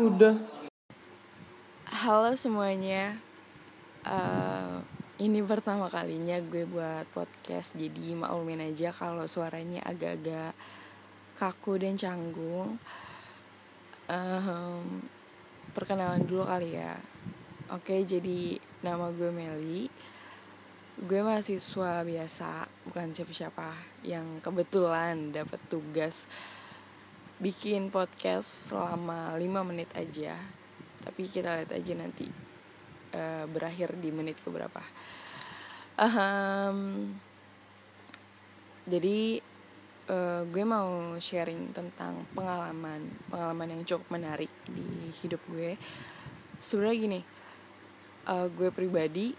Udah. Halo semuanya. Uh, ini pertama kalinya gue buat podcast, jadi maklumin aja kalau suaranya agak-agak kaku dan canggung. Um, perkenalan dulu kali ya. Oke, jadi nama gue Meli. Gue mahasiswa biasa, bukan siapa-siapa yang kebetulan dapat tugas bikin podcast selama 5 menit aja. Tapi kita lihat aja nanti uh, berakhir di menit keberapa. Um, jadi uh, gue mau sharing tentang pengalaman pengalaman yang cukup menarik di hidup gue. Sebenarnya gini uh, gue pribadi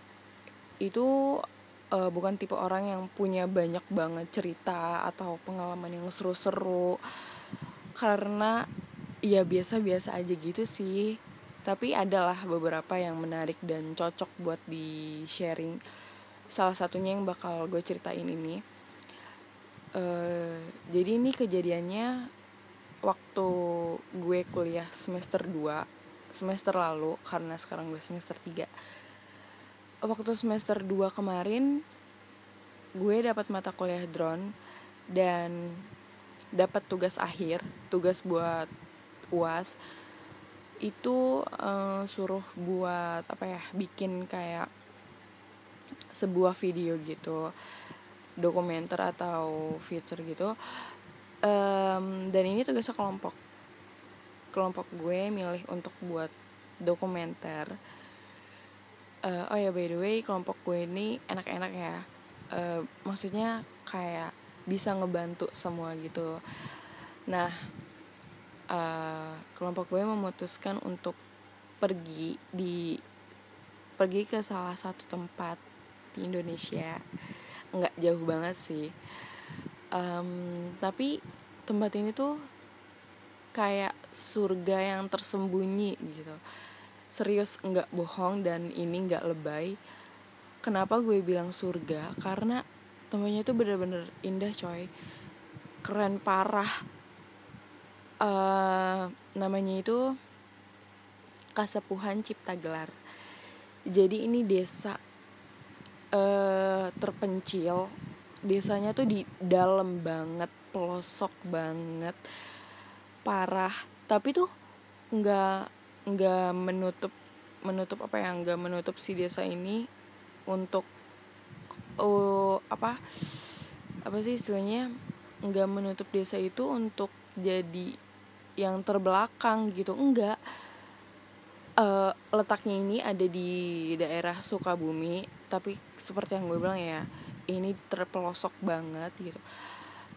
itu uh, bukan tipe orang yang punya banyak banget cerita atau pengalaman yang seru-seru karena ya biasa-biasa aja gitu sih. Tapi adalah beberapa yang menarik dan cocok buat di sharing salah satunya yang bakal gue ceritain ini. Uh, jadi ini kejadiannya waktu gue kuliah semester 2 semester lalu karena sekarang gue semester 3 waktu semester 2 kemarin gue dapat mata kuliah drone dan dapat tugas akhir tugas buat uas itu uh, suruh buat apa ya bikin kayak sebuah video gitu dokumenter atau feature gitu. Um, dan ini tugasnya kelompok. Kelompok gue milih untuk buat dokumenter. Uh, oh ya by the way kelompok gue ini enak-enak ya. Uh, maksudnya kayak bisa ngebantu semua gitu. Nah uh, kelompok gue memutuskan untuk pergi di pergi ke salah satu tempat di Indonesia. Nggak jauh banget sih. Um, tapi tempat ini tuh kayak surga yang tersembunyi gitu. Serius nggak bohong dan ini nggak lebay. Kenapa gue bilang surga? Karena tempatnya itu bener-bener indah coy. Keren parah. Uh, namanya itu Kasepuhan Cipta Gelar. Jadi ini desa uh, terpencil. Desanya tuh di dalam banget pelosok banget parah. Tapi tuh nggak nggak menutup menutup apa ya nggak menutup si desa ini untuk oh apa apa sih istilahnya nggak menutup desa itu untuk jadi yang terbelakang gitu. Enggak. Uh, letaknya ini ada di daerah Sukabumi tapi seperti yang gue bilang ya ini terpelosok banget gitu.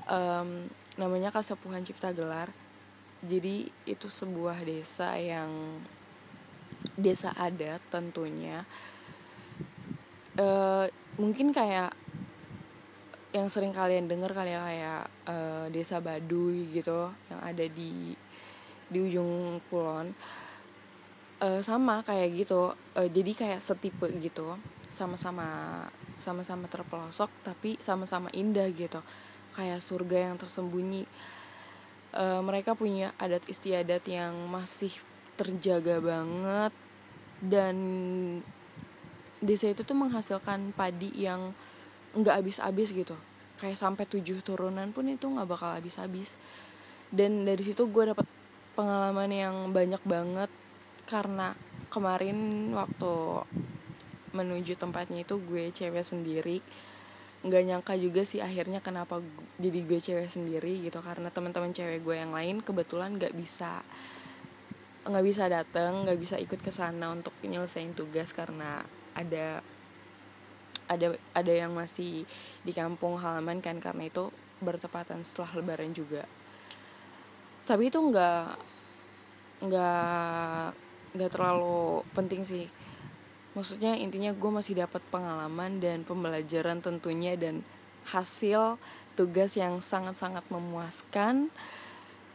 Um, namanya Kasepuhan Cipta Gelar. Jadi itu sebuah desa yang desa adat tentunya. Uh, mungkin kayak yang sering kalian dengar kali ya kayak uh, desa Baduy gitu yang ada di di ujung kulon. Uh, sama kayak gitu. Uh, jadi kayak setipe gitu. Sama-sama sama-sama terpelosok tapi sama-sama indah gitu. Kayak surga yang tersembunyi. Uh, mereka punya adat istiadat yang masih terjaga banget dan desa itu tuh menghasilkan padi yang nggak habis-habis gitu. Kayak sampai tujuh turunan pun itu nggak bakal habis-habis. Dan dari situ gue dapet pengalaman yang banyak banget. Karena kemarin waktu menuju tempatnya itu gue cewek sendiri nggak nyangka juga sih akhirnya kenapa jadi gue cewek sendiri gitu. Karena teman-teman cewek gue yang lain kebetulan nggak bisa nggak bisa datang nggak bisa ikut ke sana untuk nyelesain tugas karena ada ada ada yang masih di kampung halaman kan karena itu bertepatan setelah lebaran juga. Tapi itu nggak nggak nggak terlalu penting sih. Maksudnya intinya gue masih dapat pengalaman dan pembelajaran tentunya dan hasil tugas yang sangat-sangat memuaskan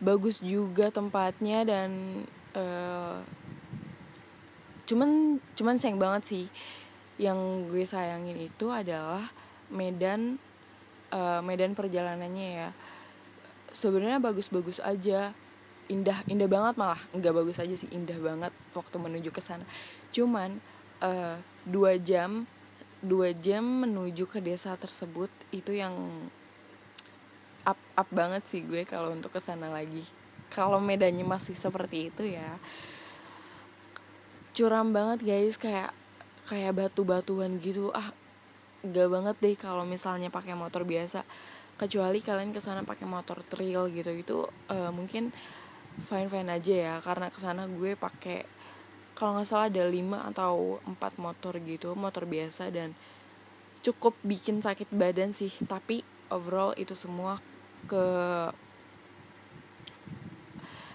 bagus juga tempatnya dan uh, cuman cuman sayang banget sih. Yang gue sayangin itu adalah medan uh, medan perjalanannya ya. Sebenarnya bagus-bagus aja. Indah indah banget malah. Nggak bagus aja sih indah banget waktu menuju ke sana. Cuman uh, dua jam dua jam menuju ke desa tersebut itu yang up up banget sih gue kalau untuk ke sana lagi. Kalau medannya masih seperti itu ya curam banget guys. Kayak kayak batu-batuan gitu. Ah gak banget deh kalau misalnya pakai motor biasa. Kecuali kalian ke sana pakai motor trail gitu. Itu uh, mungkin fine fine aja ya. Karena ke sana gue pakai kalau nggak salah ada lima atau empat motor gitu motor biasa. Dan cukup bikin sakit badan sih. Tapi overall itu semua ke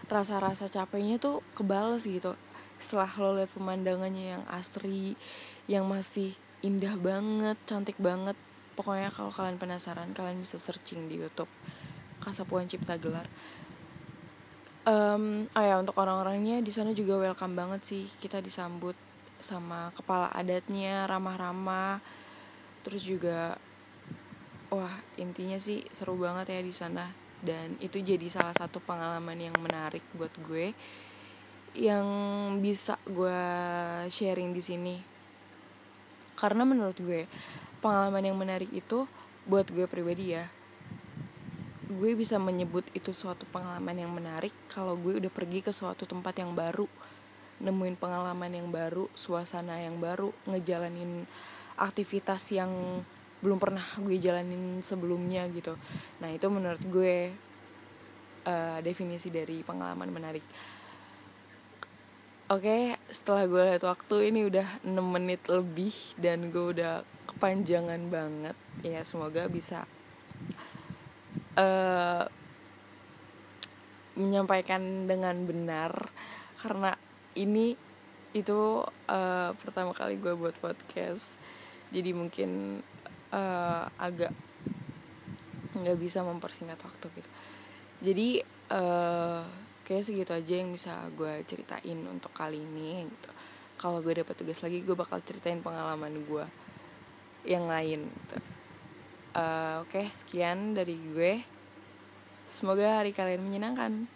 rasa-rasa capeknya tuh kebales gitu setelah lo lihat pemandangannya yang asri yang masih indah banget cantik banget pokoknya kalau kalian penasaran kalian bisa searching di YouTube Kasapuan Cipta Gelar. Um, oh ya untuk orang-orangnya di sana juga welcome banget sih. Kita disambut sama kepala adatnya ramah-ramah. Terus juga wah intinya sih seru banget ya di sana. Dan itu jadi salah satu pengalaman yang menarik buat gue yang bisa gue sharing di sini. Karena menurut gue pengalaman yang menarik itu buat gue pribadi ya. Gue bisa menyebut itu suatu pengalaman yang menarik kalau gue udah pergi ke suatu tempat yang baru. Nemuin pengalaman yang baru suasana yang baru ngejalanin aktivitas yang belum pernah gue jalanin sebelumnya gitu. Nah itu menurut gue uh, definisi dari pengalaman menarik Oke, setelah gue lihat waktu ini udah 6 menit lebih dan gue udah kepanjangan banget. Ya, semoga bisa uh, menyampaikan dengan benar. Karena ini itu uh, pertama kali gue buat podcast. Jadi mungkin uh, agak nggak bisa mempersingkat waktu gitu. Jadi uh, kayak segitu aja yang bisa gue ceritain untuk kali ini gitu. Kalau gue dapat tugas lagi gue bakal ceritain pengalaman gue yang lain gitu. Uh, oke okay, sekian dari gue. Semoga hari kalian menyenangkan